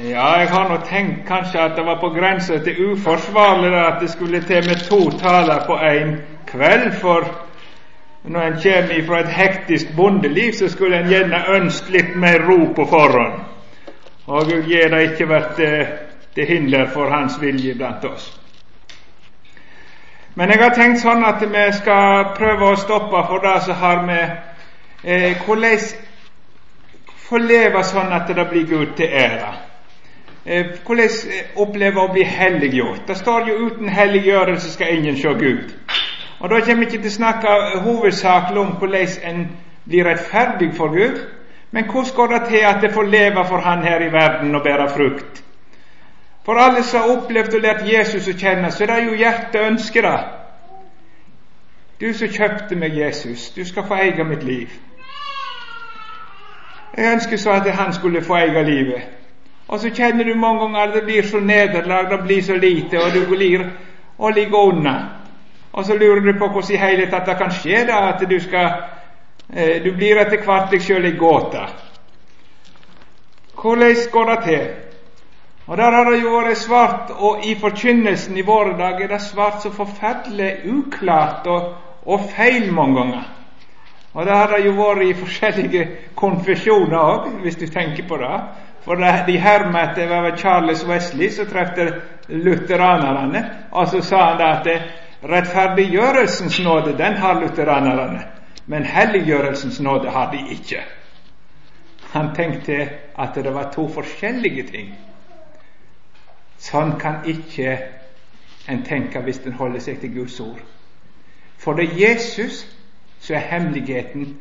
Ja, jeg har nå tenkt kanskje at det var på grensa til uforsvarlig at det skulle til med to taler på en kveld, for når en kommer fra et hektisk bondeliv, så skulle en gjerne ønske litt mer ro på forhånd. Og Gud gir det ikke vært eh, til hinder for Hans vilje blant oss. Men jeg har tenkt sånn at vi skal prøve å stoppe for det som har med eh, hvordan få leve sånn at det blir Gud til ære. Eh, hvordan oppleve å bli helliggjort? Det står jo 'uten helliggjørelse skal ingen se Gud'. Og Da kommer vi ikke til å snakke hovedsakelig om hvordan en blir rettferdig for Gud, men hvordan går det til at det får leve for Han her i verden og bære frukt? For alle som har opplevd og lært Jesus å kjenne, så er det jo hjertet ønsker det. Du som kjøpte meg, Jesus, du skal få eie mitt liv. Jeg ønsker så at han skulle få eie livet. Og så kjenner du mange ganger at det blir så nederlag, det blir så lite, og du blir og ligger unna. Og så lurer du på hvordan i hele tatt det kan skje da at du skal eh, Du blir etter hvert deg sjøl i gåte. Hvordan går det til? Og Der har det jo vært svart, og i forkynnelsen i våre dager er det svart så forferdelig uklart og, og feil mange ganger. Og det har det jo vært i forskjellige konfesjoner òg, hvis du tenker på det. For de hermet at det var Charles Wesley som trefte lutheranerne, og så sa han da at rettferdiggjørelsens nåde, den har lutheranerne, men helliggjørelsens nåde har de ikke. Han tenkte at det var to forskjellige ting. Sånn kan ikke en tenke hvis en holder seg til Guds ord. For det er Jesus så er hemmeligheten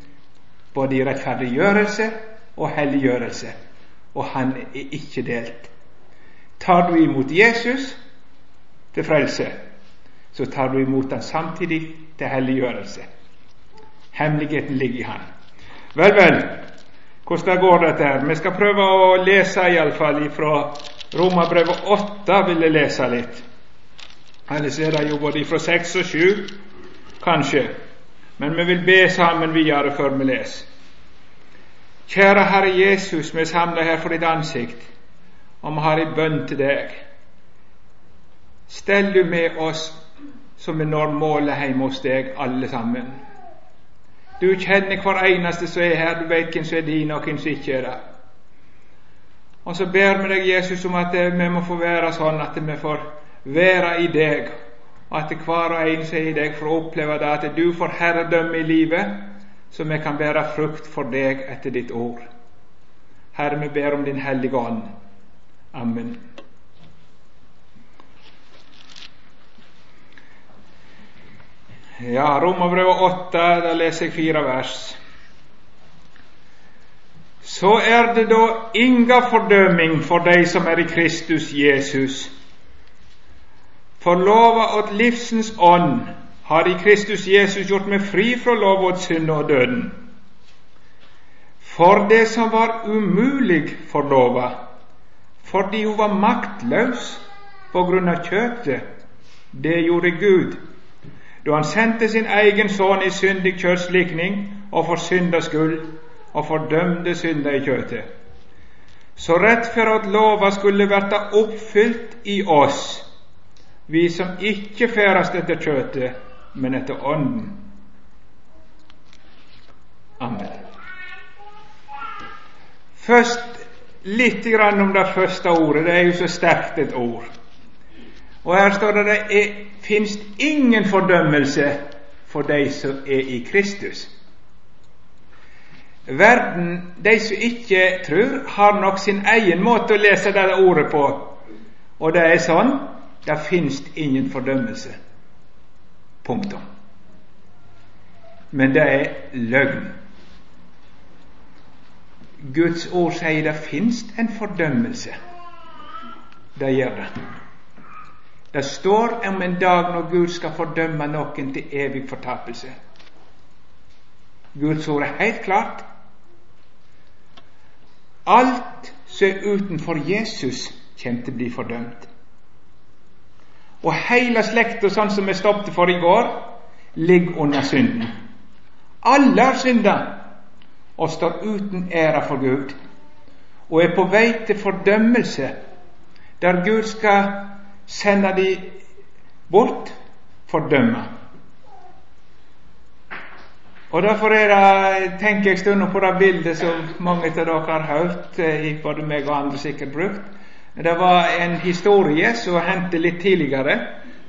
både i rettferdiggjørelse og helliggjørelse, og han er ikke delt. Tar du imot Jesus til frelse, så tar du imot han samtidig til helliggjørelse. Hemmeligheten ligger i han. Vel, vel, hvordan går dette her? Vi skal prøve å lese iallfall fra Romerbrevet 8, vil jeg lese litt. Ellers er det jo både fra 6 og 7, kanskje. Men vi vil be sammen videre før vi leser. Kjære Herre Jesus, vi er samla her for ditt ansikt, og vi har ei bønn til deg. Stell du med oss så vi når målet hjemme hos deg, alle sammen. Du kjenner hver eneste som er her, du vet hvem som er din, og hvem som ikke er det. Og så ber vi deg, Jesus, om at vi må få være sånn at vi får være i deg og at hver og en som er i deg, får oppleve det at du får herredømme i livet, så vi kan bære frukt for deg etter ditt ord. Herre, vi ber om Din Hellige Ånd. Amen. Ja, Romerbrevet 8, da leser jeg fire vers. Så er det da inga fordøming for de som er i Kristus Jesus for lova åt livsens ånd har i Kristus Jesus gjort meg fri fra lov åt synd og døden. For det som var umulig for lova, fordi hun var maktløs på grunn av kjøttet, det gjorde Gud da han sendte sin egen sønn i syndig kjøttslikning og for syndas skyld og fordømte synda i kjøttet. Så rett for at lova skulle verta oppfylt i oss, vi som ikke ferdast etter kjøtet, men etter Ånden. Amen. Først litt om det første ordet. Det er jo så sterkt et ord. Og Her står det det fins ingen fordømmelse for de som er i Kristus. Verden, de som ikke tror, har nok sin egen måte å lese det ordet på. Og det er sånn det fins ingen fordømmelse. Punktum. Men det er løgn. Guds ord sier det fins en fordømmelse. Det gjør det. Det står om en dag når Gud skal fordømme noen til evig fortapelse. Guds ord er helt klart. Alt som er utenfor Jesus, kommer til å bli fordømt. Og hele slekta, sånn som vi stoppet for i går, ligger under synden. Alle har synda og står uten ære for Gud. og er på vei til fordømmelse, der Gud skal sende de bort, fordømme. Og Derfor er det, tenker jeg stund på det bildet som mange av dere har hørt, eh, både meg og andre sikkert brukt. Det var en historie som hendte litt tidligere.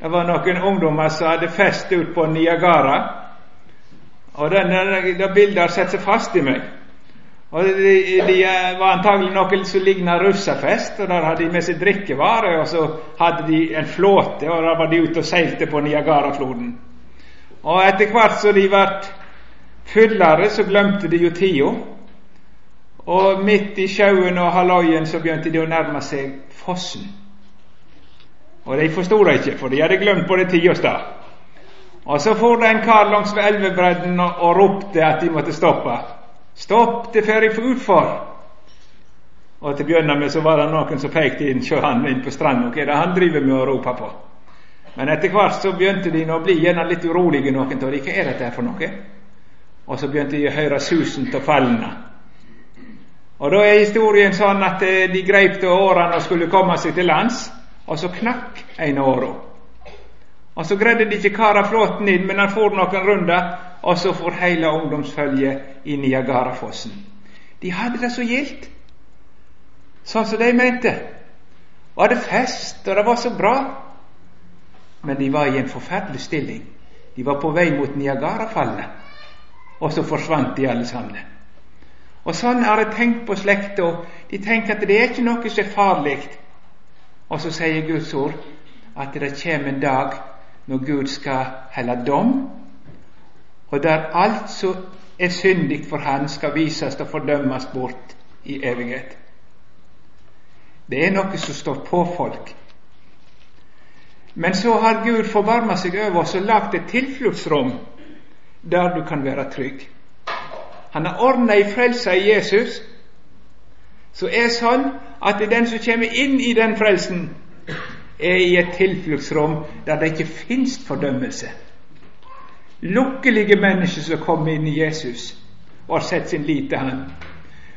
Det var noen ungdommer som hadde fest ut på Niagara. Og det bildet har satt seg fast i meg. Og De, de var antagelig noe som lignet russefest. og Der hadde de med seg drikkevarer, og så hadde de en flåte, og da var de ute og seilte på Niagarafloden. Og etter hvert som de ble fullere, så glemte de jo tida. Og midt i sjøen og halvøyen så begynte de å nærme seg fossen. Og de forsto det ikke, for de hadde glemt både tid og sted. Og så for det en kar langs ved elvebredden og, og ropte at de måtte stoppe. Stopp, det fer utfor! Og til å begynne med så var det noen som pekte inn sjå han inn på stranda. Hva er det han driver med å rope på? Men etter hvert så begynte de å bli gjerne litt urolige, noen av de. Hva er dette for noe? Og så begynte de å høre susen av fallene. Og Da er historien sånn at eh, de greip til årene og skulle komme seg til lands, og så knakk en åra. Og så greide de ikke kara flåten inn, men han for noen runder, og så for hele ungdomsfølget inn i Niagarafossen. De hadde det så gildt, sånn som de mente. Og hadde fest, og det var så bra. Men de var i en forferdelig stilling. De var på vei mot Niagarafallet, og så forsvant de alle sammen. Og Sånn har jeg tenkt på slekta. De tenker at det er ikke noe som er farlig. Og så sier Guds ord at det kommer en dag når Gud skal helle dom, og der alt som er syndig for Han, skal vises og fordømmes bort i evighet. Det er noe som står på folk. Men så har Gud forbarma seg over oss og lagd et tilfluktsrom der du kan være trygg. Han har ordna ei frelse i Jesus som er sånn at den som kommer inn i den frelsen, er i et tilfluktsrom der det ikke fins fordømmelse. Lukkelige mennesker som kommer inn i Jesus og har sett sin lit til Han.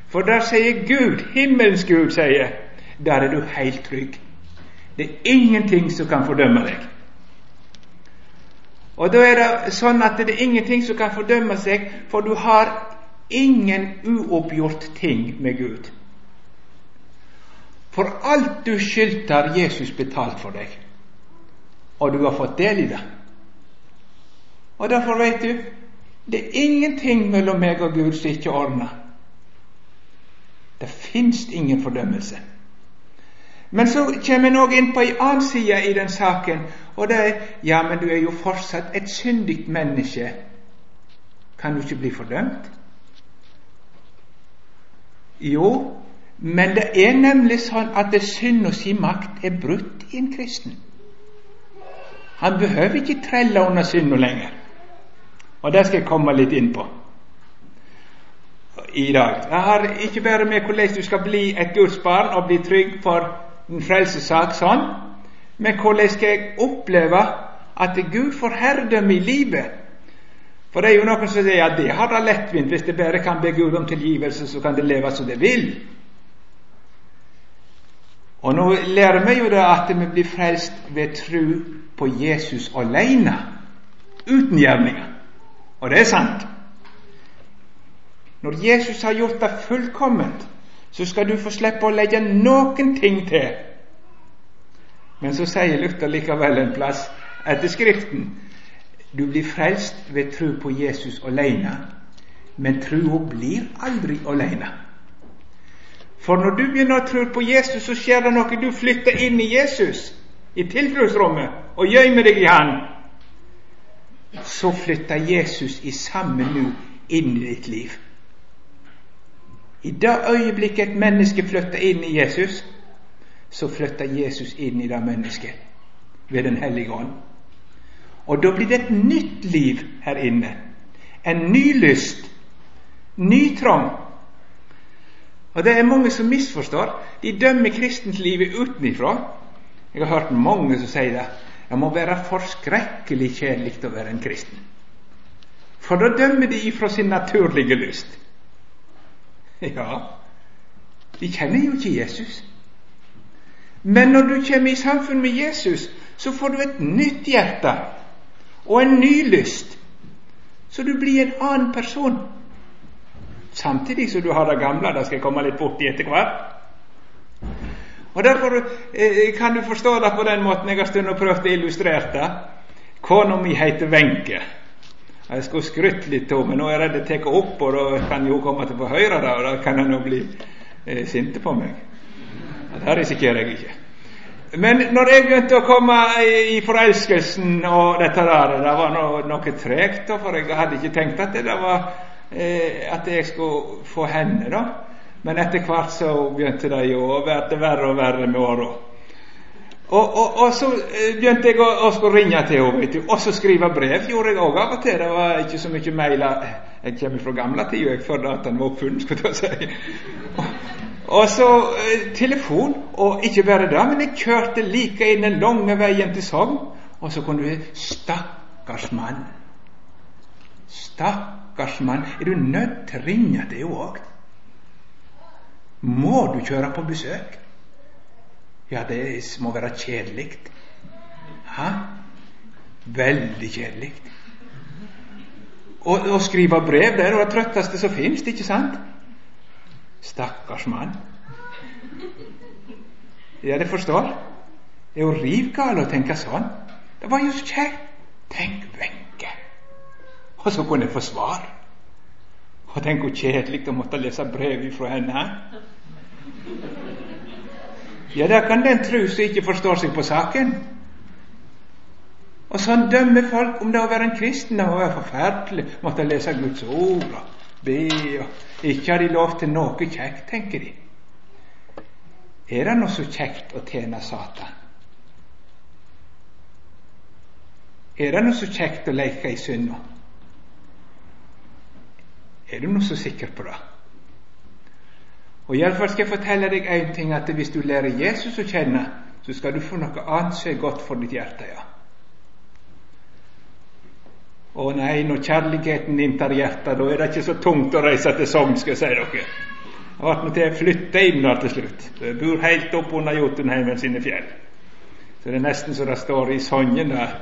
For der sier Gud, himmelens Gud, sier, der er du helt trygg. Det er ingenting som kan fordømme deg. Og da er det sånn at det er ingenting som kan fordømme seg, for du har ingen uoppgjort ting med Gud. For alt du skyldte, har Jesus betalt for deg, og du har fått del i det. Og Derfor vet du det er ingenting mellom meg og Gud som ikke er ordna. Det fins ingen fordømmelse. Men så kommer en òg inn på ei annen side i den saken, og det er ja, men du er jo fortsatt et syndig menneske. Kan du ikke bli fordømt? Jo, men det er nemlig sånn at det synd og si makt er brutt i en kristen. Han behøver ikke trelle under synda lenger. Og det skal jeg komme litt inn på i dag. Jeg har ikke bare med hvordan du skal bli et Guds barn og bli trygg for en frelsessak sånn, men hvordan skal jeg oppleve at Gud får herredømme i livet for det er jo noen som sier at det har da lettvint. Hvis det bare kan be Gud om tilgivelse, så kan det leve som det vil. Og nå lærer vi jo det at vi blir frelst ved tro på Jesus alene, uten gjerninger. Og det er sant. Når Jesus har gjort det fullkomment, så skal du få slippe å legge noen ting til. Men så sier Luther likevel en plass etter Skriften du blir frelst ved tro på Jesus alene, men trua blir aldri alene. For når du begynner å tro på Jesus, så skjer det noe. Du flytter inn i Jesus, i tilfluktsrommet, og gjemmer deg i Han. Så flytter Jesus i samme nu inn i ditt liv. I det øyeblikket et menneske flytter inn i Jesus, så flytter Jesus inn i det mennesket ved Den hellige ånd. Og da blir det et nytt liv her inne. En ny lyst. Ny trang. Og det er mange som misforstår. De dømmer kristenslivet utenifra. Jeg har hørt mange som sier det. Det må være forskrekkelig kjedelig å være en kristen. For da dømmer de ifra sin naturlige lyst. Ja, De kjenner jo ikke Jesus. Men når du kommer i samfunn med Jesus, så får du et nytt hjerte og en ny lyst. Så du blir en annen person. Samtidig som du har det gamle. Det skal jeg komme litt bort i etter hvert. Og Derfor eh, kan du forstå det på den måten jeg har stund og prøvd å illustrere det. Kona mi heter Wenche. Jeg skulle skrytt litt av men nå er jeg tar opp, og da kan jo komme til å få høre det, og da kan hun bli eh, sinte på meg. Det risikerer jeg ikke. Men når jeg begynte å komme i forelskelsen og dette der, det var noe, noe tregt, for jeg hadde ikke tenkt at det var eh, at jeg skulle få henne, da. Men etter hvert så begynte det jo å bli verre og verre med åra. Og, og, og, så eh, begynte jeg å, å skulle ringe til henne, og så skrive brev gjorde jeg òg av og til. Det var ikke så mye mailer. Jeg kommer fra gamle tider, før at den var oppfunnet, skulle jeg si. Og så eh, telefon, og ikke bare det, men jeg kjørte like inn den lange veien til Sogn, og så kunne du Stakkars mann. Stakkars mann, er du nødt til å ringe henne òg? Må du kjøre på besøk? Ja, det må være kjedelig. Hæ? Veldig kjedelig. Å skrive brev det er det trøtteste som finnes, ikke sant? Stakkars mann. Ja, det forstår. Det er jo riv å tenke sånn. Det var jo så kjekt. Tenk Wenche. Og så kunne jeg få svar. Og tenk hvor kjedelig å måtte lese brev fra henne. Ja, det kan den tru som ikke forstår seg på saken. Og sånn dømmer folk om det å være en kristen. Det må være forferdelig. å Måtte lese Guds ord be. og Ikke har de lov til noe kjekt, tenker de. Er det noe så kjekt å tjene Satan? Er det noe så kjekt å leke i synda? Er du noe så sikker på det? Og Iallfall skal jeg fortelle deg én ting, at hvis du lærer Jesus å kjenne, så skal du få noe annet som er godt for ditt hjerte. ja. Å nei, når kjærligheten inntar hjertet, da er det ikke så tungt å reise til Sogn, skal jeg si dere. Jeg ble til å flytte inn der til slutt. Jeg bor helt opp under Jotunheimen sine fjell. Så det er nesten så det står i sangen der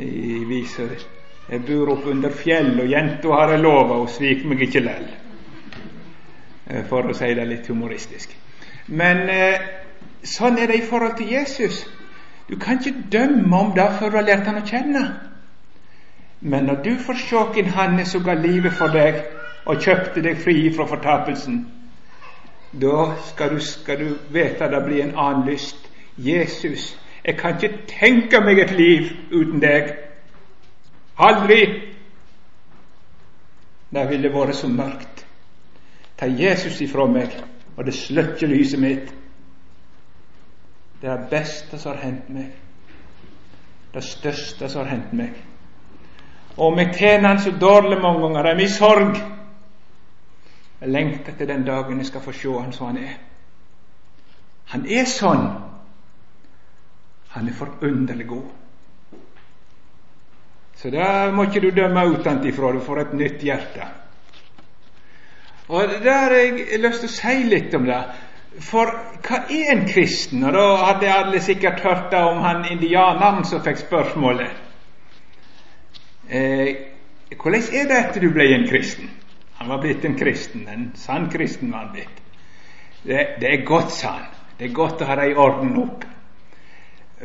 i. Jeg bor opp under fjell, og jenta har jeg lova, hun svik meg ikke lell. Eh, for å si det litt humoristisk. Men eh, sånn er det i forhold til Jesus. Du kan ikke dømme om det før du har lært han å kjenne. Men når du får se hvem han er som ga livet for deg og kjøpte deg fri fra fortapelsen, da skal du, skal du vite det blir en annen lyst. Jesus, jeg kan ikke tenke meg et liv uten deg. Aldri! Det ville vært så mørkt. Ta Jesus ifra meg, og det slukker lyset mitt. Det er det beste som har hendt meg. Det største som har hendt meg. Og vi tjener Han så dårlig mange ganger. Det er min sorg. Jeg lengter til den dagen jeg skal få se Han som Han er. Han er sånn. Han er forunderlig god. Så det må ikke du dømme utenfra. Du får et nytt hjerte. Og Der har jeg lyst til å si litt om det. For hva er en kristen? Og Da hadde alle sikkert hørt det om han indianeren som fikk spørsmålet. Eh, hvordan er det etter du ble en kristen? Han var blitt en kristen, en sann kristen var han blitt. Det, det, er godt, sa han. Det er godt å ha det i orden opp.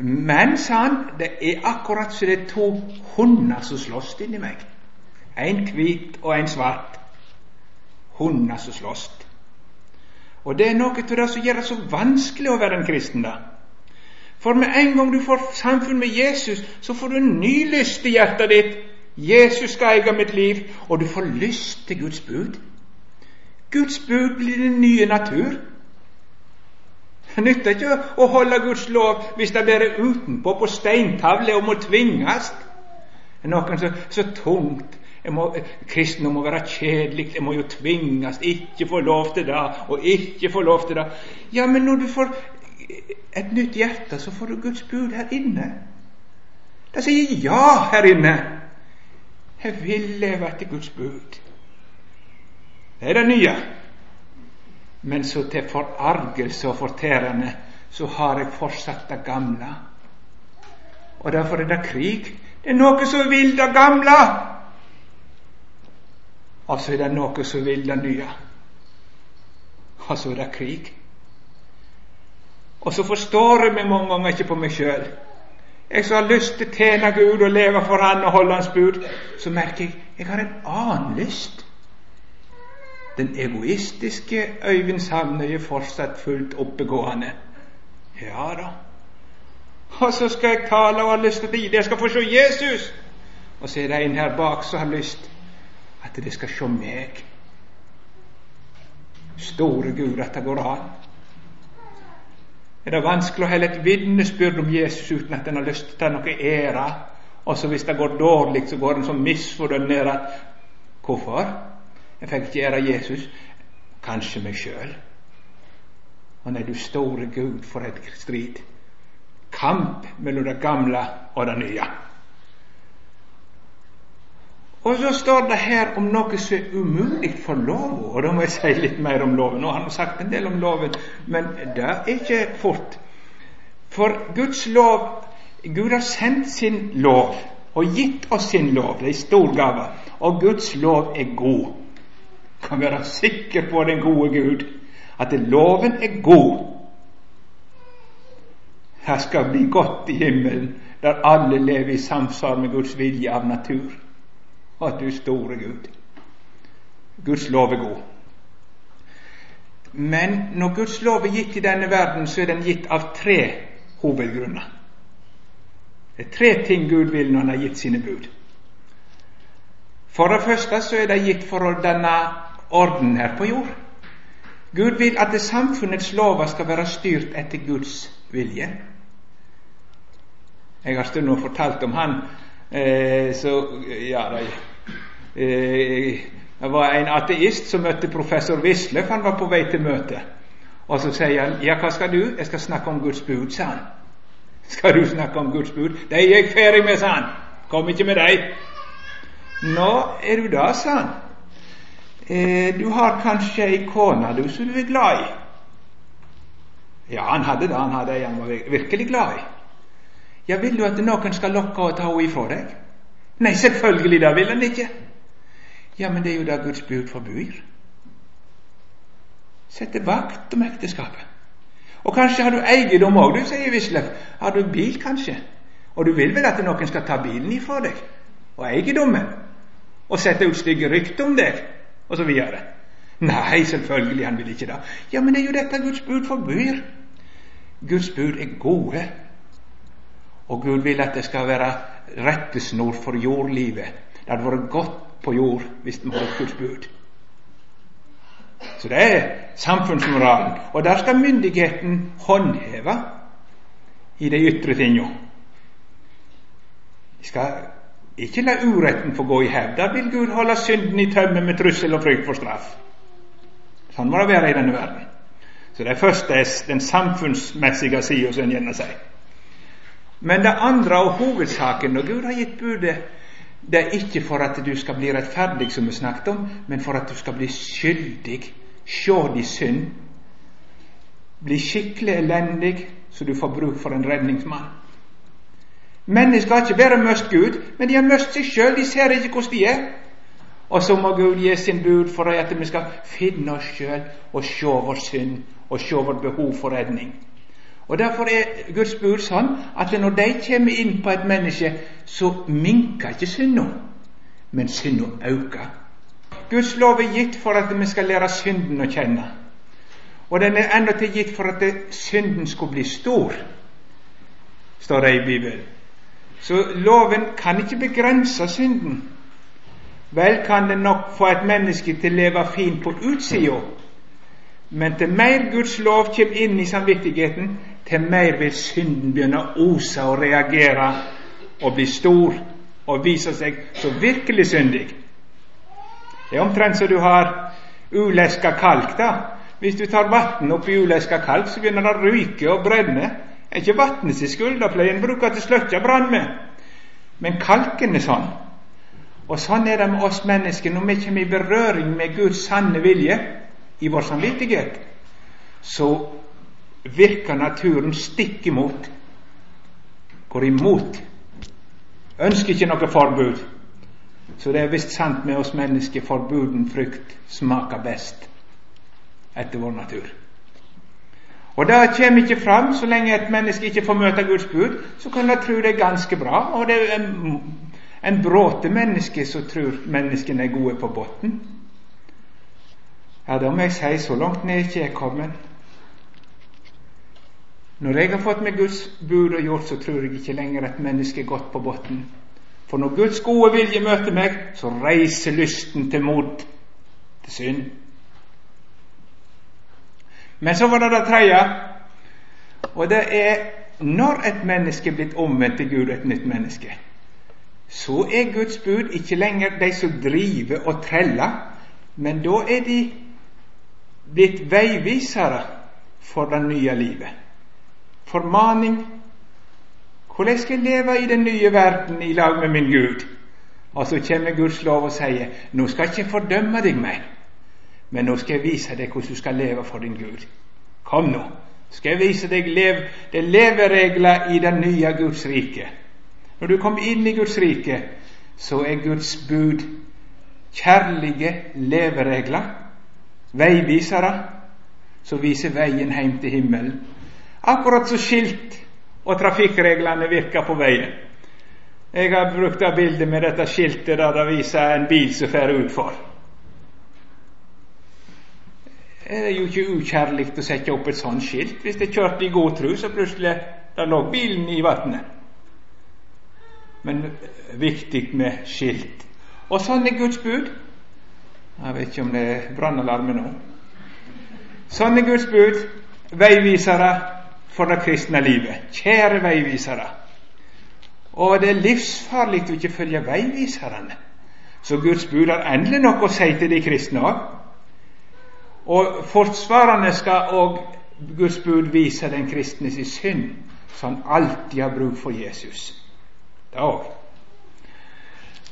Men, sa han, det er akkurat som det er to hunder som slåss inni meg. En hvit og en svart. Hunder som slåss. Og det er noe av det som gjør det så vanskelig å være en kristen, da. For med en gang du får samfunn med Jesus, så får du en ny lyst i hjertet ditt Jesus skal eie mitt liv, og du får lyst til Guds bud. Guds bud blir din nye natur. Det nytter ikke å holde Guds lov hvis det bare er utenpå på steintavle og må tvinges. Det er noe så, så tungt. Må, kristne må være kjedelig, jeg må jo tvinges, ikke få lov til det og ikke få lov til det. Ja, men når du får et nytt hjerte, så får du Guds bud her inne. Det sier ja her inne. Jeg vil leve etter Guds bud. Det er det nye. Men så til forargelse og fortærende så har jeg fortsatt det gamle. Og derfor er det krig. Det er noe som vil det gamle. Og så er det noe som vil det nye. Og så er det krig. Og så forstår jeg meg mange ganger ikke på meg sjøl. Jeg som har lyst til å tjene Gud og leve for Han og holde Hans bud, så merker jeg jeg har en annen lyst. Den egoistiske Øyvind Sandøy er fortsatt fullt oppegående. Ja da. Og så skal jeg tale og har lyst til det. Jeg skal få se Jesus. Og så er det en her bak som har lyst at det skal se meg. Store Gud, at det går an. Er det vanskelig å holde et vitnesbyrd om Jesus uten at en har lyst til å ta noe ære? Og så hvis det går dårlig, så går en så misfornøyd ned at Hvorfor? Jeg fikk ikke ære Jesus. Kanskje meg sjøl. Og nei, du store Gud, for et strid. Kamp mellom det gamle og det nye. Og så står det her om noe som er umulig for loven. Og da må jeg si litt mer om loven. Nå har han sagt en del om loven, men det er ikke fort. For Guds lov Gud har sendt sin lov og gitt oss sin lov. Det er en stor gave. Og Guds lov er god. Kan være sikker på den gode Gud, at loven er god. Her skal bli godt i himmelen, der alle lever i samsvar med Guds vilje av natur. Å, du store Gud. Guds lov er god. Men når Guds lov er gitt i denne verden, så er den gitt av tre hovedgrunner. Det er tre ting Gud vil når Han har gitt sine bud. For det første så er det gitt for å danne orden her på jord. Gud vil at det samfunnets lover skal være styrt etter Guds vilje. Jeg har stundom fortalt om han Eh, så ja, det, eh, var en ateist som møtte professor Wisløff. Han var på vei til møte. Og så sier han ja, hva skal du? Jeg skal snakke om Guds bud, sa han. Skal du snakke om Guds bud? Det er jeg ferdig med, sa han. Kom ikke med deg. Nå er du da, sa han. Eh, du har kanskje ei kone du som du er glad i? Ja, han hadde det. Han hadde ei han var virkelig glad i. Ja, vil du at noen skal lokke og ta henne ifra deg? Nei, selvfølgelig, det vil han ikke. Ja, men det er jo det Guds bud forbyr. Sette vakt om ekteskapet. Og kanskje har du eiendom òg, du, sier Wisløff. Har du bil, kanskje? Og du vil vel at noen skal ta bilen ifra deg? Og eiendommen? Og sette ut stygge rykter om deg? Og så videre. Nei, selvfølgelig, han vil ikke det. Ja, men det er jo dette Guds bud forbyr. Guds bud er gode. Og Gud vil at det skal være rettesnor for jordlivet. Det hadde vært godt på jord hvis vi holdt Guds bud. Så det er samfunnsmoralen. Og der skal myndigheten håndheve i de ytre tinga. De skal ikke la uretten få gå i hevd. Da vil Gud holde synden i tømme med trussel og frykt for straff. Sånn må det være i denne verden. Så det første er den samfunnsmessige sida, som en gjerne sier. Men det andre og hovedsaken når Gud har gitt budet, det er ikke for at du skal bli rettferdig, som vi snakket om, men for at du skal bli skyldig, se din synd, bli skikkelig elendig, så du får bruk for en redningsmann. Mennesker har ikke bare mist Gud, men de har mist seg sjøl. De ser ikke hvordan de er. Og så må Gud gi sin bud for at vi skal finne oss sjøl og se vår synd og se vårt behov for redning. Og Derfor er Guds bud sånn at når de kommer inn på et menneske, så minker ikke synda, men synda øker. Guds lov er gitt for at vi skal lære synden å kjenne. Og den er endatil gitt for at synden skulle bli stor, står det i Bibelen. Så loven kan ikke begrense synden. Vel kan den nok få et menneske til å leve fint på utsida, men til mer Guds lov kommer inn i samvittigheten, til mer vil synden begynne å ose og reagere og bli stor og vise seg så virkelig syndig. Det er omtrent som du har uleska kalk. da. Hvis du tar vann oppi uleska kalk, så begynner det å ryke og brenne. Det er ikke vannet sin skyld, det pleier en bruke til å slukke brann med. Men kalken er sånn. Og sånn er det med oss mennesker når vi kommer i berøring med Guds sanne vilje i vår samvittighet så virker naturen stikk imot. Går imot. Ønsker ikke noe forbud. Så det er visst sant med oss mennesker forbuden frykt smaker best etter vår natur. Og det kommer ikke fram så lenge et menneske ikke får møte Guds bud. Så kan jeg tro det er ganske bra. Og det er en, en bråte menneske som tror menneskene er gode på bunnen. Ja, da må jeg si så langt ned ikke jeg kommet. Når jeg har fått meg Guds bud og gjort, så tror jeg ikke lenger et menneske er godt på bunnen. For når Guds gode vilje møter meg, så reiser lysten til mot, til synd. Men så var det det tredje, og det er når et menneske er blitt omvendt til Gud, et nytt menneske, så er Guds bud ikke lenger de som driver og treller, men da er de blitt veivisere for det nye livet. Formaning. Hvordan skal jeg leve i den nye verden i lag med min Gud? Og så kommer Guds lov og sier nå skal jeg ikke fordømme deg mer. Men nå skal jeg vise deg hvordan du skal leve for din Gud. Kom nå, skal jeg vise deg lev, det leveregler i det nye Guds rike. Når du kommer inn i Guds rike, så er Guds bud kjærlige leveregler, veivisere, som viser veien hjem til himmelen. Akkurat som skilt og trafikkreglene virker på veien. Jeg har brukt det bildet med dette skiltet der det viser en bil som fer utfor Det er jo ikke ukjærlig å sette opp et sånt skilt. Hvis jeg kjørte i god tro, så plutselig da lå bilen i vannet. Men viktig med skilt. Og sånn er Guds bud. Jeg vet ikke om det er brannalarme nå. Sånn er Guds bud. Veivisere for det kristne livet. Kjære veivisere. Og det er livsfarlig å ikke følge veiviserne. Så Guds bud har endelig noe å si til de kristne òg. Og forsvarerne skal òg Guds bud vise den kristne sin synd, så han alltid har bruk for Jesus. Det òg.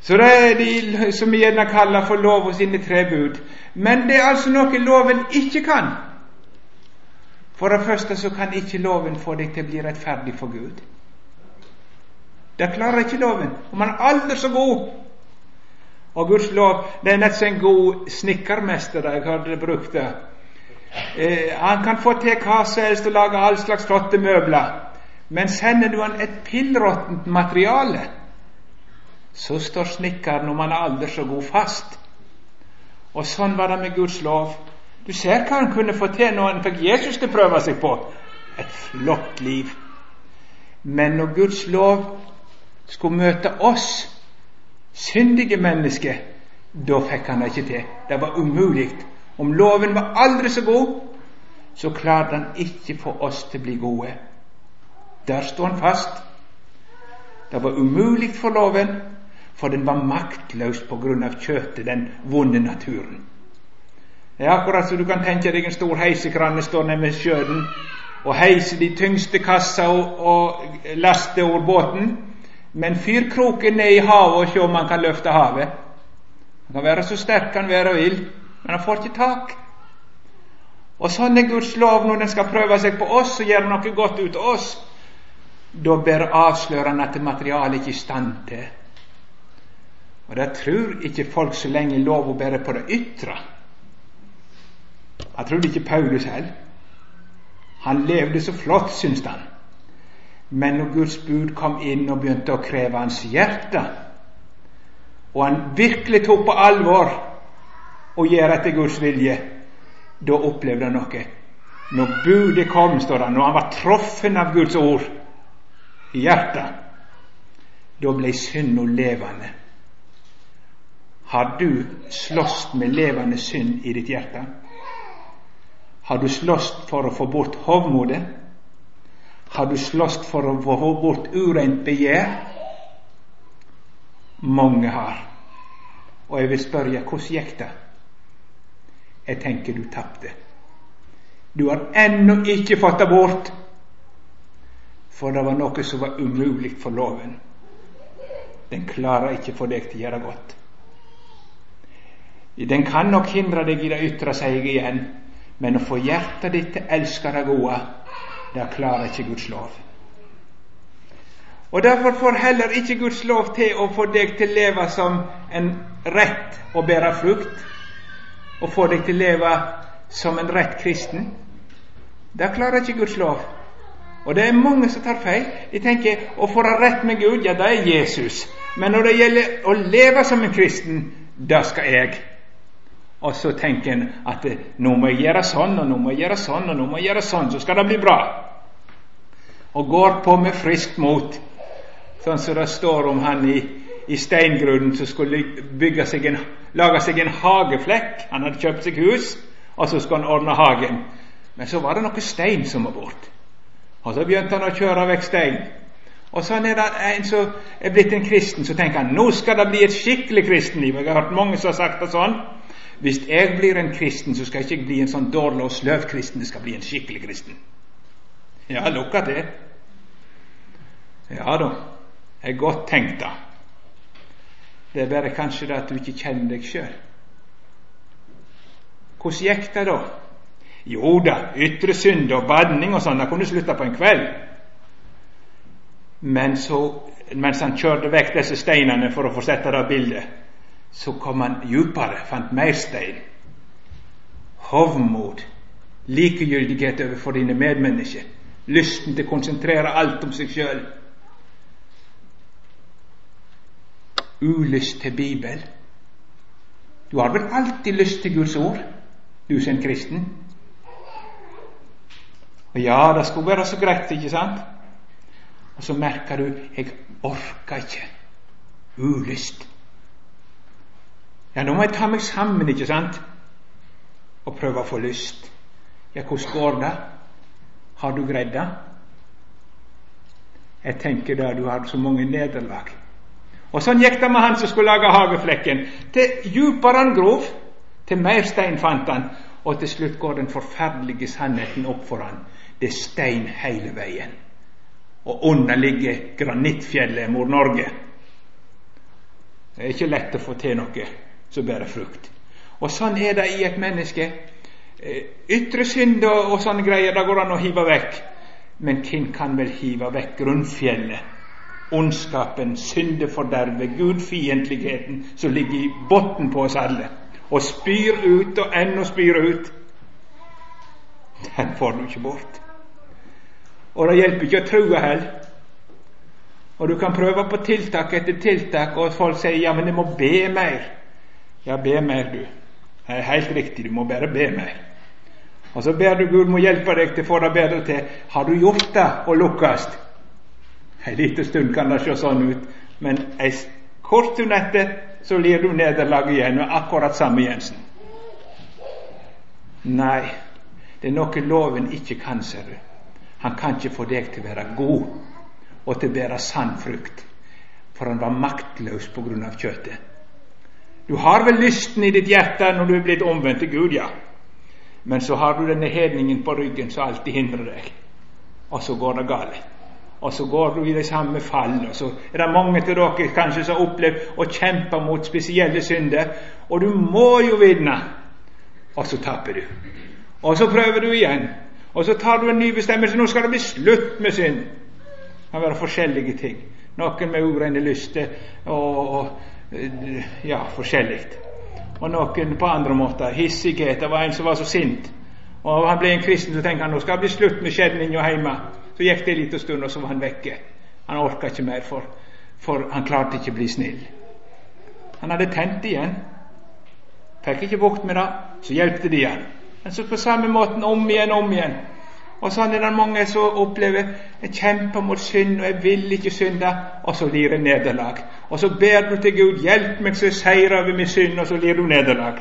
Så det er de som vi gjerne kaller for lov og sine tre bud. Men det er altså noe loven ikke kan. For det første så kan ikke loven få deg til å bli rettferdig for Gud. Det klarer ikke loven. Om man er aldri så god og Guds lov, det er nesten en god snekkermester jeg hadde brukt det. Eh, han kan få til hva som helst og lage all slags flotte møbler. Men sender du han et pillråttent materiale, så står snekkeren, om han er aldri så god, fast. Og sånn var det med Guds lov. Du ser hva han kunne få til når han fikk Jesus til å prøve seg på. Et flott liv. Men når Guds lov skulle møte oss syndige mennesker, da fikk han det ikke til. Det var umulig. Om loven var aldri så god, så klarte han ikke få oss til å bli gode. Der sto han fast. Det var umulig for loven, for den var maktløs på grunn av kjøttet, den vonde naturen. Det er akkurat som du kan tenke deg en stor heisekranne står nede ved sjøen og heiser de tyngste kassa og, og laster over båten. Men fyr kroken ned i havet og se om han kan løfte havet. Han kan være så sterk han være vil, men han får ikke tak. Og sånn er Guds lov når den skal prøve seg på oss og gjøre noe godt ut av oss. Da bare avslører han at materialet ikke er i stand til. Og det tror ikke folk så lenge lov å bære på det ytre. Jeg trodde ikke Paulus heller. Han levde så flott, syns han. Men når Guds bud kom inn og begynte å kreve hans hjerte, og han virkelig tok på alvor å gjøre etter Guds vilje, da opplevde han noe. Når budet kom, står det, når han var truffet av Guds ord i hjertet, da ble synda levende. Har du slåss med levende synd i ditt hjerte? Har du slåss for å få bort hovmodet? Har du slåss for å få bort ureint begjær? Mange har. Og jeg vil spørre hvordan gikk det? Jeg tenker du tapte. Du har ennå ikke fått det bort, for det var noe som var umulig for loven. Den klarer ikke få deg til å gjøre godt. Den kan nok hindre deg i det ytre, sier jeg igjen, Men å få hjertet ditt til å elske det gode, det klarer ikke Guds lov. Og Derfor får heller ikke Guds lov til å få deg til å leve som en rett å bære frukt, og få deg til å leve som en rett kristen. Det klarer ikke Guds lov. Og det er mange som tar feil. De tenker å få det rett med Gud, ja, det er Jesus. Men når det gjelder å leve som en kristen, det skal jeg. Og så tenker en at nå må jeg gjøre sånn, og nå må jeg gjøre sånn, og nå må jeg gjøre sånn, så skal det bli bra. Og går på med friskt mot, sånn som det står om han i, i steingrunnen som skulle seg en, lage seg en hageflekk. Han hadde kjøpt seg hus, og så skulle han ordne hagen. Men så var det noe stein som var borte. Og så begynte han å kjøre vekk stein. Og sånn er det en som er blitt en kristen, så tenker han nå skal det bli et skikkelig kristenliv. Jeg har hørt mange som har sagt det sånn. Hvis jeg blir en kristen, så skal jeg ikke bli en sånn dårlig og sløv kristen. Det skal bli en skikkelig kristen. Ja, lukka til. Ja da, det er godt tenkt, da. Det er bare kanskje det at du ikke kjenner deg sjøl. Hvordan gikk det da? Jo da, ytre synd og badning og sånn, det kunne slutta på en kveld. Men så, mens han kjørte vekk disse steinene for å få sette det bildet, så kom han djupere, fant mer stein. Hovmod, likegyldighet overfor dine medmennesker, lysten til å konsentrere alt om seg sjøl. Ulyst til Bibel. Du har vel alltid lyst til Guds ord, du som er kristen? Og ja, det skulle være så greit, ikke sant? Og så merker du jeg orker ikke. Ulyst. Ja, nå må jeg ta meg sammen, ikke sant? Og prøve å få lyst. Ja, hvordan går det? Har du greid det? Jeg tenker da du har så mange nederlag. Og sånn gikk det med han som skulle lage hageflekken. Til djupere han grov, til mer stein fant han, og til slutt går den forferdelige sannheten opp for han. Det er stein hele veien. Og under ligger granittfjellet Mor-Norge. Det er ikke lett å få til noe som bærer frukt. Og sånn er det i et menneske. Eh, ytre synd og, og sånne greier, det går an å hive vekk. Men hvem kan vel hive vekk grunnfjellet? Ondskapen, syndefordervet, gudfiendtligheten som ligger i bunnen på oss alle. Og spyr ut og ennå spyr ut. Den får du ikke bort. Og det hjelper ikke å true heller. Og du kan prøve på tiltak etter tiltak, og folk sier ja, men jeg må be mer. Ja, be mer, du. Det er helt riktig, du må bare be mer. Og så ber du Gud må hjelpe deg til å få det bedre til. Har du gjort det og lukkes? En liten stund kan det se sånn ut, men en kort stund etter så lir du nederlag igjen, og akkurat samme Jensen. Nei, det er noe loven ikke kan, ser du. Han kan ikke få deg til å være god og til å bære sann frukt, for han var maktløs på grunn av kjøttet. Du har vel lysten i ditt hjerte når du er blitt omvendt til Gud, ja. Men så har du denne hedningen på ryggen som alltid hindrer deg. Og så går det galt. Og så går du i det samme fall. Og så er det mange til dere kanskje som har opplevd å kjempe mot spesielle synder. Og du må jo vinne. Og så taper du. Og så prøver du igjen. Og så tar du en ny bestemmelse. Nå skal det bli slutt med synd. Det kan være forskjellige ting. Noen med urene lyster og, og, ja, forskjellig. Og noen på andre måter. Hissighet. Det var en som var så sint. Og Han ble en kristen, så tenkte han nå skal det bli slutt med skjedninga hjemme. Så gikk det en liten stund, og så var han vekke. Han orka ikke mer, for, for han klarte ikke å bli snill. Han hadde tent igjen. Fikk ikke bukt med det, så hjelpte det igjen. Men så på samme måten om igjen, om igjen. Og sånn er det mange som opplever jeg kjemper mot synd, og jeg vil ikke synde, og så lir jeg nederlag. Og så ber du til Gud 'Hjelp meg så jeg seirer over min synd', og så lir du nederlag.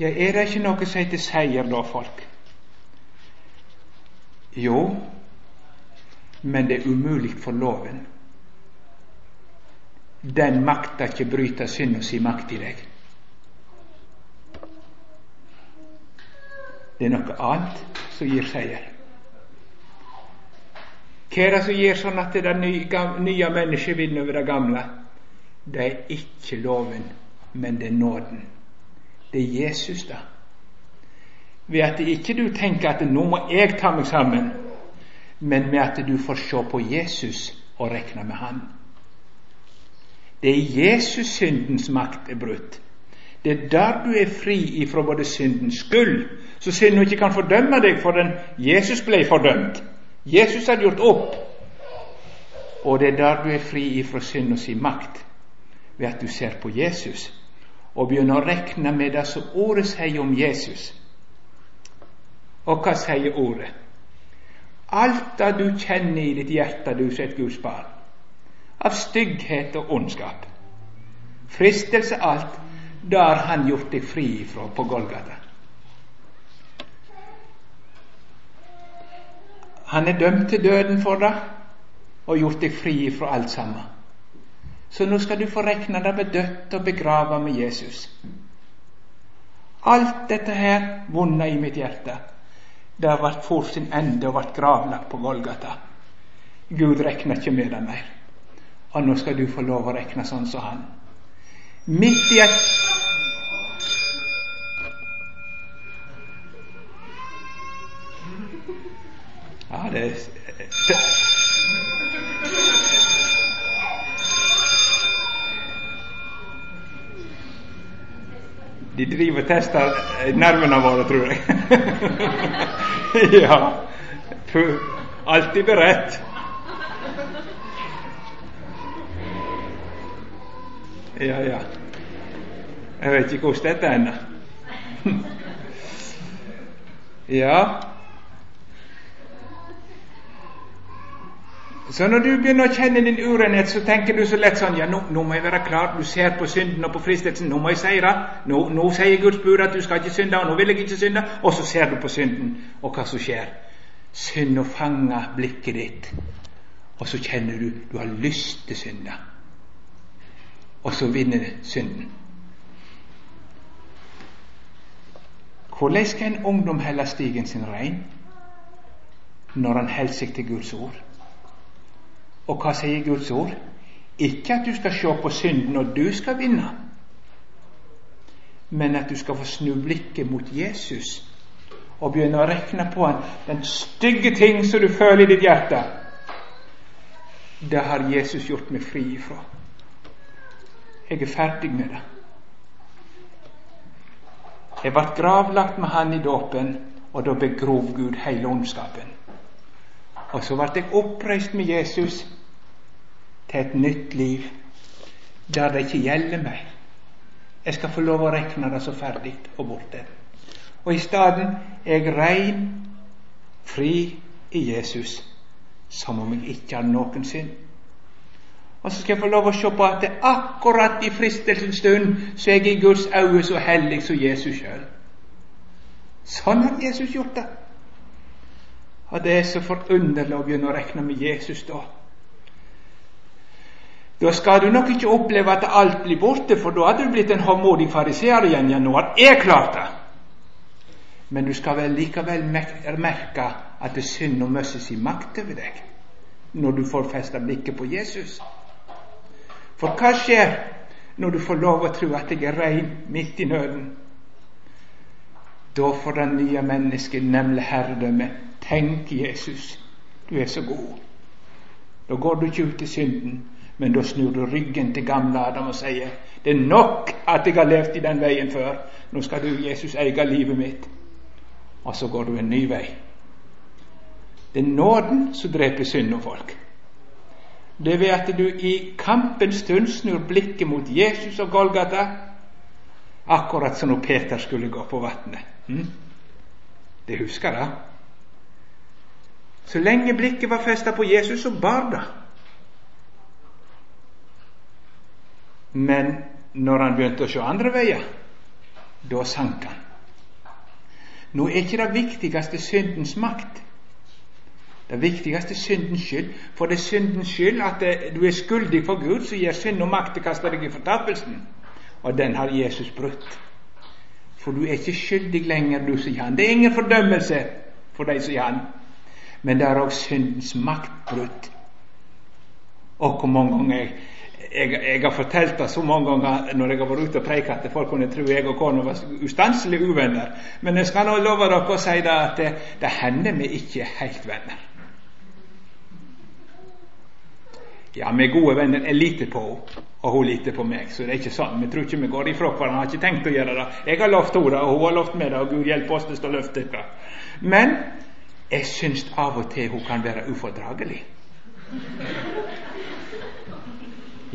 Ja, er det ikke noe som heter seier da, folk? Jo, men det er umulig for loven. Den makter ikke bryte synda si makt i deg. Det er noe annet som gir seier. Hva er det som gjør sånn at det nye, mennesket vinner over det gamle? Det er ikke loven, men det er nåden. Det er Jesus, da. ved at ikke du tenker at 'nå må jeg ta meg sammen', men med at du får se på Jesus og regne med Han. Det er Jesus syndens makt er brutt. Det er der du er fri ifra både syndens skyld, så synden ikke kan fordømme deg, for den Jesus ble fordømt. Jesus hadde gjort opp. Og det er der du er fri ifra synd og sin makt, ved at du ser på Jesus og begynner å regne med det som ordet sier om Jesus. Og hva sier ordet? Alt det du kjenner i ditt hjerte, du som et Guds barn, av stygghet og ondskap, fristelse, alt, det har Han gjort deg fri ifra på Golgata. Han er dømt til døden for det og gjort deg fri fra alt sammen. Så nå skal du få regne deg med dødt og begravet med Jesus. Alt dette her vonde i mitt hjerte, det har vært for sin ende og vært gravlagt på Golgata. Gud regner ikke med det mer. Og nå skal du få lov å regne sånn som han. Midt i et De driver og tester nervene våre, tror jeg. ja. Alltid beredt. Ja, ja. Jeg vet ikke hvordan dette ender. ja. Så når du begynner å kjenne din urenhet, så tenker du så lett sånn Ja, nå, nå, må jeg være klar. Du ser på synden og på fristelsen. Nå må jeg seire. Nå, nå sier Guds bud at du skal ikke synde, og nå vil jeg ikke synde. Og så ser du på synden, og hva som skjer. Synd og fanger blikket ditt, og så kjenner du du har lyst til synda. Og så vinner synden. Hvordan skal en ungdom holde stigen sin rein når han holder seg til Guds ord? Og hva sier Guds ord? Ikke at du skal se på synden og du skal vinne, men at du skal få snu blikket mot Jesus og begynne å regne på han. Den stygge ting som du føler i ditt hjerte, det har Jesus gjort meg fri ifra. Jeg er ferdig med det. Jeg ble gravlagt med Han i dåpen, og da begrov Gud hele ondskapen. Og så ble jeg oppreist med Jesus til et nytt liv der det ikke gjelder meg. Jeg skal få lov å regne det så ferdig og borte. Og i stedet er jeg rein, fri i Jesus, som om jeg ikke har noen synd. Og så skal jeg få lov å se på at det akkurat i fristelsens stund så er jeg i Guds øyne så hellig som Jesus sjøl. Sånn har Jesus gjort det. Og det er så forunderlig å begynne å regne med Jesus da. Da skal du nok ikke oppleve at alt blir borte, for da hadde du blitt en håndmodig fariseer igjen. Ja, nå har jeg klart det. Men du skal vel likevel merke at det synd og møsse sin makt over deg når du får festa blikket på Jesus. For hva skjer når du får lov å tro at jeg er rein midt i nøden? Da får det nye mennesket nemlig herredømme. Tenk, Jesus, du er så god. Da går du ikke ut i synden, men da snur du ryggen til gamle Adam og sier det er nok at jeg har levd i den veien før. Nå skal du, Jesus, eie livet mitt. Og så går du en ny vei. Det er nåden som dreper synd og folk. Det er ved at du i kampens stund snur blikket mot Jesus og Golgata, akkurat som når Peter skulle gå på vannet. Hm? Det husker jeg. Så lenge blikket var festa på Jesus, så bar det. Men når han begynte å se andre veier, da sank han. Nå er ikke det viktigste syndens makt. Det viktigste er syndens skyld. For det er syndens skyld at du er skyldig for Gud, som gir synd og makt til å kaste deg i fortapelsen. Og den har Jesus brutt. For du er ikke skyldig lenger, du sier han. Det er ingen fordømmelse for deg, sier han. Men det er òg syndens maktbrudd. Og hvor mange ganger jeg, jeg, har fortalt det så mange ganger når jeg har vært ute og preiket at folk kunne tro jeg og kona var ustanselig uvenner. Men jeg skal nå love dere å si det at det, det hender vi ikke er helt venner. Ja, vi er gode venner. Jeg liter på henne, og hun liter på meg. Så det er ikke sånn. Vi tror ikke vi går ifra hverandre. Har ikke tenkt å gjøre det. Jeg har lovt henne det, og hun har lovt meg det, og Gud hjelpe oss til å løfte det. Men jeg syns av og til hun kan være ufordragelig.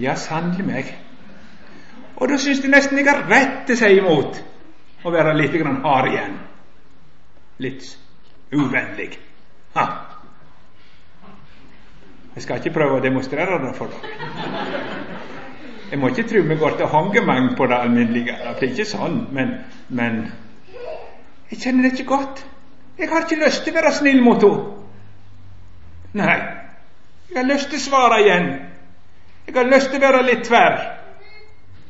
Ja, sannelig meg. Og da syns de nesten jeg har rett til å si imot å være litt grann hard igjen. Litt uvennlig. Ha. Jeg skal ikke prøve å demonstrere det for dere. Jeg må ikke tro vi går til håndgemeng på det alminnelige. Det er ikke sånn, men, men jeg kjenner det ikke godt. Jeg har ikke lyst til å være snill mot henne. Nei, jeg har lyst til å svare igjen. Jeg har lyst til å være litt tverr,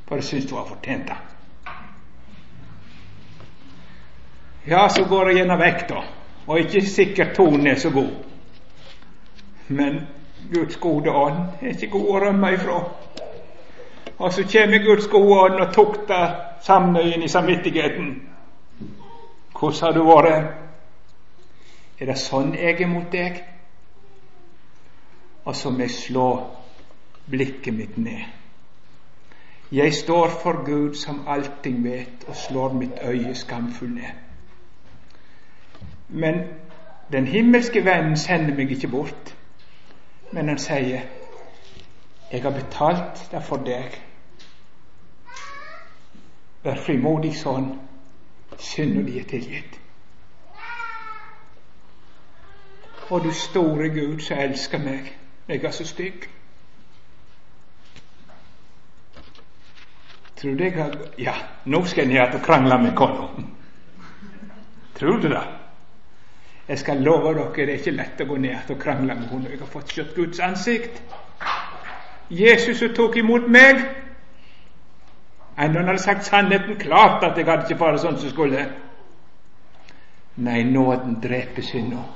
for jeg syns du har fortjent det. Ja, så går jeg gjerne vekk. Og ikke sikkert tonen er så god. Men Guds gode ånd er ikke god å rømme ifra. Og så kommer Guds gode ånd og tukter samnøyen i samvittigheten. Hvordan har du vært? Er det sånn jeg er mot deg? Og så må jeg slå blikket mitt ned. Jeg står for Gud som allting vet, og slår mitt øye skamfull ned. Men den himmelske vennen sender meg ikke bort, men han sier, 'Jeg har betalt det for deg'. Vær frimodig sånn, synda di er tilgitt. Og du store Gud som elsker meg, jeg er så stygg. Tror du jeg har Ja, nå skal jeg ned og krangle med kona. Tror du det? Jeg skal love dere det er ikke lett å gå ned og krangle med henne. Jeg har fått kjøtt Guds ansikt. Jesus som tok imot meg. Enda han hadde sagt sannheten klart at jeg hadde ikke vært sånn som skulle. Nei, nåden dreper synda.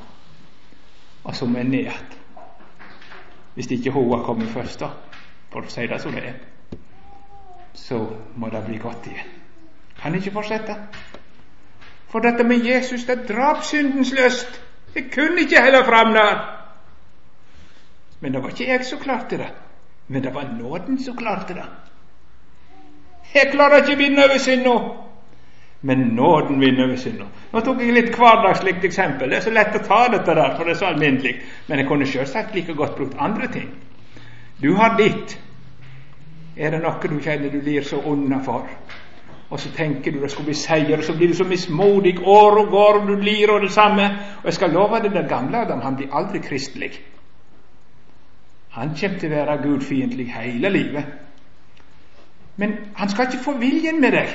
Og som er nært. Hvis ikke hun har kommet først, da. For å si det som det er så må det bli godt igjen. Kan ikke fortsette. For dette med Jesus, det drap syndens lyst. Jeg kunne ikke heller fram der. Men det var ikke jeg som klarte det. Men det var nåden som klarte det. Jeg klarer ikke å vinne over synda. Men nåden vinner over synder. Nå tok jeg litt hverdagslikt eksempel. Det er så lett å ta dette der, for det er så alminnelig. Men jeg kunne selvsagt like godt brukt andre ting. Du har ditt, er det noe du kjenner du lir så unna for? Og så tenker du det skal bli seier, og så blir du så mismodig år og går, og du lir og det samme. Og jeg skal love deg, den gamle Adam han blir aldri kristelig. Han kommer til å være gudfiendtlig hele livet. Men han skal ikke få viljen med deg.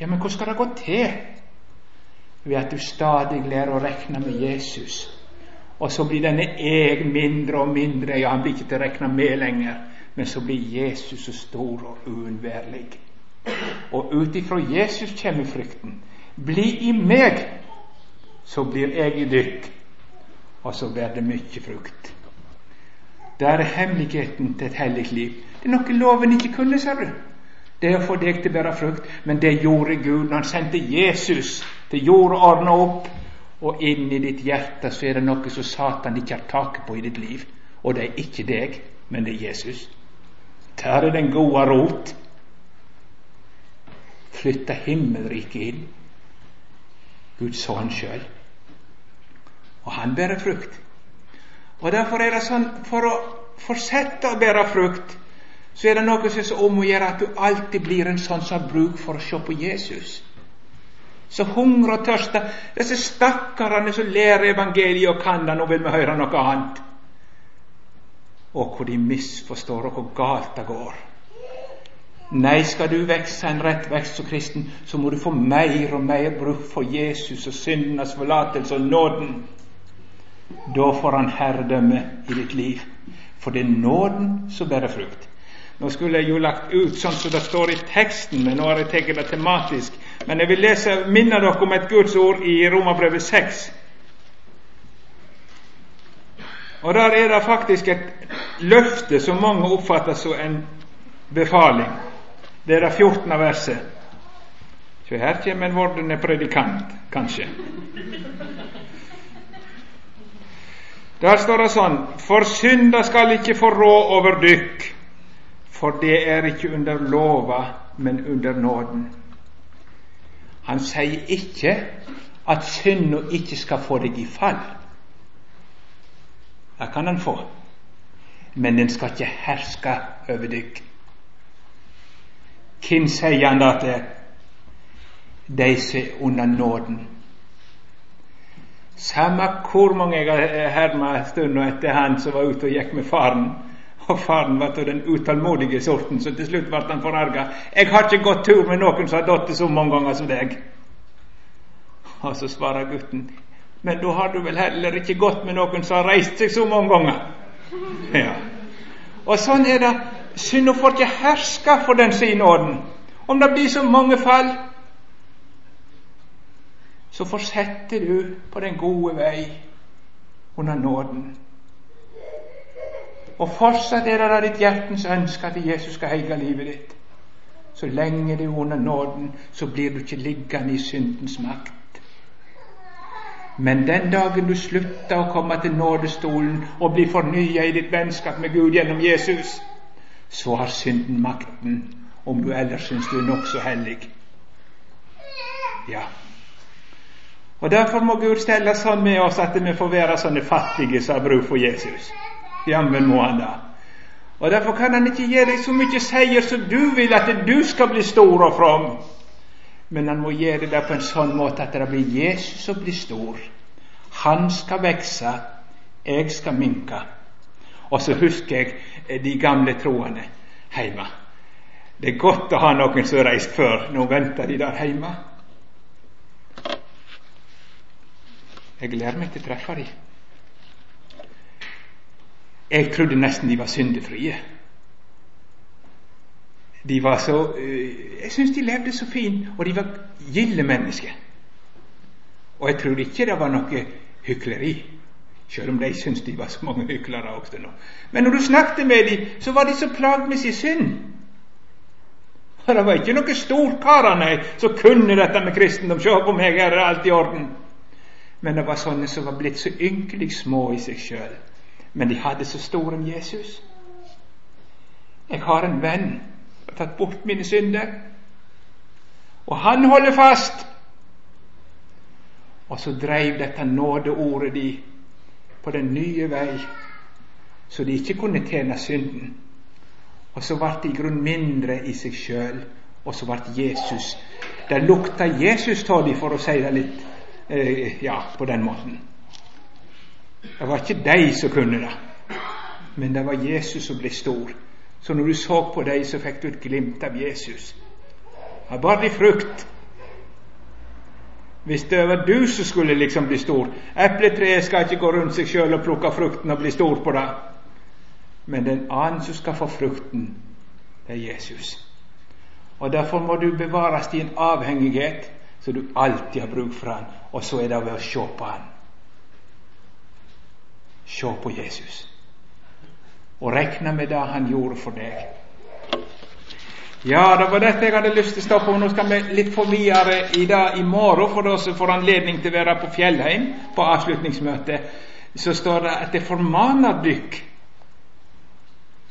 Ja, men hvordan skal det gå til? Ved at du stadig lærer å regne med Jesus. Og så blir denne jeg mindre og mindre. Ja, han blir ikke til å regne med lenger men så blir Jesus så stor og uunnværlig. Og ut ifra Jesus kommer frykten. Bli i meg, så blir jeg i dykk, og så blir det mye frukt. Det er hemmeligheten til et hellig liv. Det er noe loven ikke kunne, ser du. Det er for deg til å bære frukt, men det gjorde Gud når han sendte Jesus til jord og ordna opp. Og inn i ditt hjerte så er det noe som Satan ikke har taket på i ditt liv. Og det er ikke deg, men det er Jesus. Der er den gode rot. Flytta himmelriket inn. Gud så han sjøl. Og han bærer frukt. Og Derfor er det sånn for å fortsette å bære frukt, så er det noe som er så om å gjøre at du alltid blir en sånn som har bruk for å se på Jesus. Så hungrer og tørster. Disse stakkarene som lærer evangeliet og kan det, nå vil vi høre noe annet og hvor de misforstår, og hvor galt det går. Nei, skal du vokse en rett vekst som kristen, så må du få mer og mer bruk for Jesus og syndenes forlatelse og nåden. Da får han herredømme i ditt liv. For det er nåden som bærer frukt. Nå skulle jeg jo lagt ut sånn som det står i teksten, men nå har jeg tatt det tematisk. Men jeg vil lese, minne dere om et Guds ord i Romerbrevet 6. Og der er det faktisk et løfte som mange oppfatter som en befaling. Det er det 14. verset. Så her kommer en vordende predikant, kanskje. Der står det sånn For synda skal ikke få råd over dykk, for det er ikke under lova, men under nåden. Han sier ikke at synda ikke skal få deg i fall. Det kan han få, men den skal ikke herske over deg. Hvem sier han da til? De som er under nåden. Samme hvor mange jeg har herma stunda etter han som var ute og gikk med faren. Og faren var av den utålmodige sorten, så til slutt ble han forarga. 'Jeg har ikke gått tur med noen som har datt så mange ganger som deg.' Og så svarer gutten, 'Men da har du vel heller ikke gått med noen som har reist seg så mange ganger?' Ja. Og sånn er det. Synda får ikke herske for den sin orden. Om det blir så mange fall, så fortsetter du på den gode vei under nåden. Og fortsatt er det ditt hjertens ønske at Jesus skal heie livet ditt. Så lenge det er under nåden, så blir du ikke liggende i syndens makt. Men den dagen du slutter å komme til nådestolen og blir fornya i ditt vennskap med Gud gjennom Jesus, så har synden makten, om du ellers syns du er nokså hellig. Ja. Og Derfor må Gud stelle sånn med oss at vi får være sånne fattige som har bruk for Jesus. Jammen må han da. Og Derfor kan han ikke gi deg så mye seier som du vil at du skal bli stor og from. Men han må gjøre det på en sånn måte at det blir Jesus som blir stor. Han skal vokse, jeg skal minke. Og så husker jeg de gamle troende hjemme. Det er godt å ha noen som har reist før. Nå venter de der hjemme. Jeg gleder meg til å treffe dem. Jeg trodde nesten de var syndefrie. De var så uh, Jeg syns de levde så fint, og de var gilde mennesker. Og jeg trodde ikke det var noe hykleri, selv om de syntes de var så mange hyklere også nå. Men når du snakket med dem, så var de så plaget med sin synd. Og det var ikke noen storkarer som kunne dette med kristendom. Se på meg, her er alt i orden. Men det var sånne som var blitt så ynkelig små i seg sjøl. Men de hadde så stor om Jesus. Jeg har en venn som har tatt bort mine synder, og han holder fast. Og så dreiv dette nådeordet de på den nye vei, så de ikke kunne tjene synden. Og så ble de i grunn mindre i seg sjøl, og så ble Jesus Det lukta Jesus av dem, for å si det litt eh, ja, på den måten. Det var ikke de som kunne det, men det var Jesus som ble stor. Så når du så på dem, så fikk du et glimt av Jesus. Det var bare frukt. Hvis det var du som skulle liksom bli stor Epletreet skal ikke gå rundt seg sjøl og plukke frukten og bli stor på det. Men den annen som skal få frukten, det er Jesus. Og Derfor må du bevares i en avhengighet så du alltid har bruk for han, og så er det ved å se på han. Se på Jesus, og regne med det han gjorde for deg. Ja, det var dette jeg hadde lyst til å stoppe. Nå skal vi litt få videre i det i morgen, for de får anledning til å være på Fjellheim på avslutningsmøtet. Så står det at det formaner dykk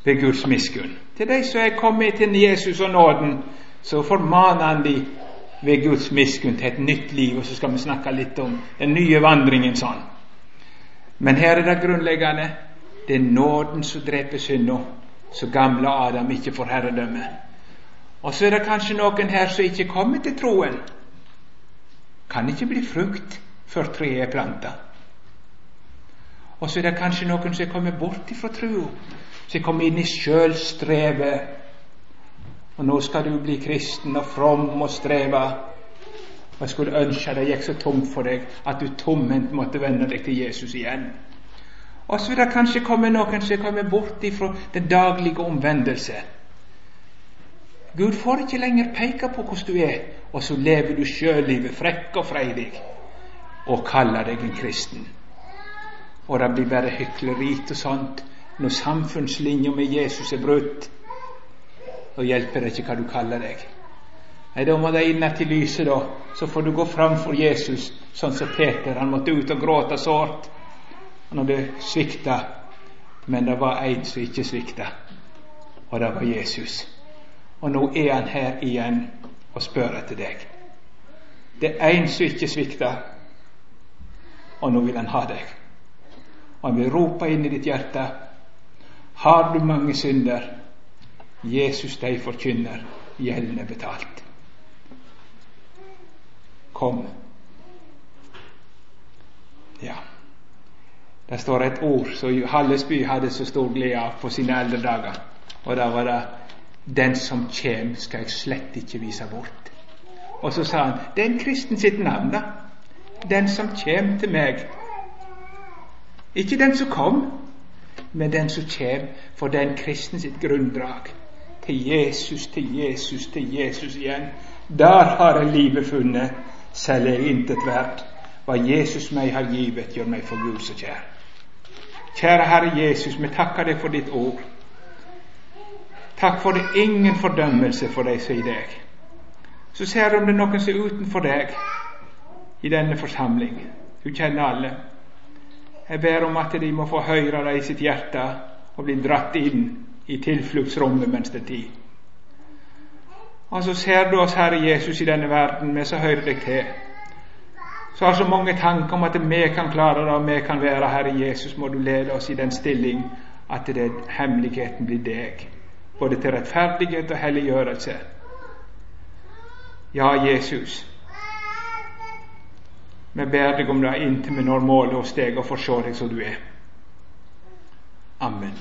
ved Guds miskunn. Til de som er kommet til Jesus og nåden, så formaner han de ved Guds miskunn til et nytt liv. Og så skal vi snakke litt om den nye vandringen sånn. Men her er det grunnleggende. Det er nåden som dreper synda, så gamle Adam ikke får herredømme. Og så er det kanskje noen her som ikke kommer til troen. Kan ikke bli frukt før treet er planta. Og så er det kanskje noen som er kommet bort ifra trua, som er kommet inn i sjølstrevet og nå skal du bli kristen og from og streve. Og jeg skulle ønske det gikk så tomt for deg at du tomhendt måtte vende deg til Jesus igjen. Og så vil det kanskje komme noen som kommer bort ifra den daglige omvendelse. Gud får ikke lenger peke på hvordan du er, og så lever du sjølivet frekk og freidig og kaller deg en kristen. og det blir bare hykleri og sånt. Når samfunnslinja med Jesus er brutt, da hjelper det ikke hva du kaller deg. Nei, Da må de inn til lyset, da. Så får du gå fram for Jesus, sånn som Peter. Han måtte ut og gråte sårt Han hadde svikta. Men det var en som ikke svikta, og det var Jesus. Og nå er han her igjen og spør etter deg. Det er en som ikke svikter, og nå vil han ha deg. Og han vil rope inn i ditt hjerte. Har du mange synder? Jesus de forkynner, gjelden er betalt. Kom. Ja. Det står et ord som Hallesby hadde så stor glede av på sine eldre dager. Og da var det 'Den som kjem, skal jeg slett ikke vise bort'. Og så sa han det er en kristen sitt navn, da. Den som kjem til meg. Ikke den som kom, men den som kjem, for den kristen sitt grunndrag. Til Jesus, til Jesus, til Jesus igjen. Der har jeg livet funnet, selv er intet verd. Hva Jesus meg har givet, gjør meg for Gud så kjær. Kjære Herre Jesus, vi takker deg for ditt ord. Takk for det ingen fordømmelse for deg som er i deg. Så ser du om det er noen som er utenfor deg i denne forsamling. Du kjenner alle. Jeg ber om at de må få høre det i sitt hjerte og bli dratt inn i tilfluktsrommet mens det er tid. Og så ser du oss, Herre Jesus, i denne verden, vi som hører deg til. Så har så mange tanker om at vi kan klare det, og vi kan være Herre Jesus, må du lede oss i den stilling at det, hemmeligheten blir deg både til rettferdighet og helliggjørelse. Ja, Jesus, vi ber deg om det inntil vi når målet hos deg og får se deg som du er. Amen.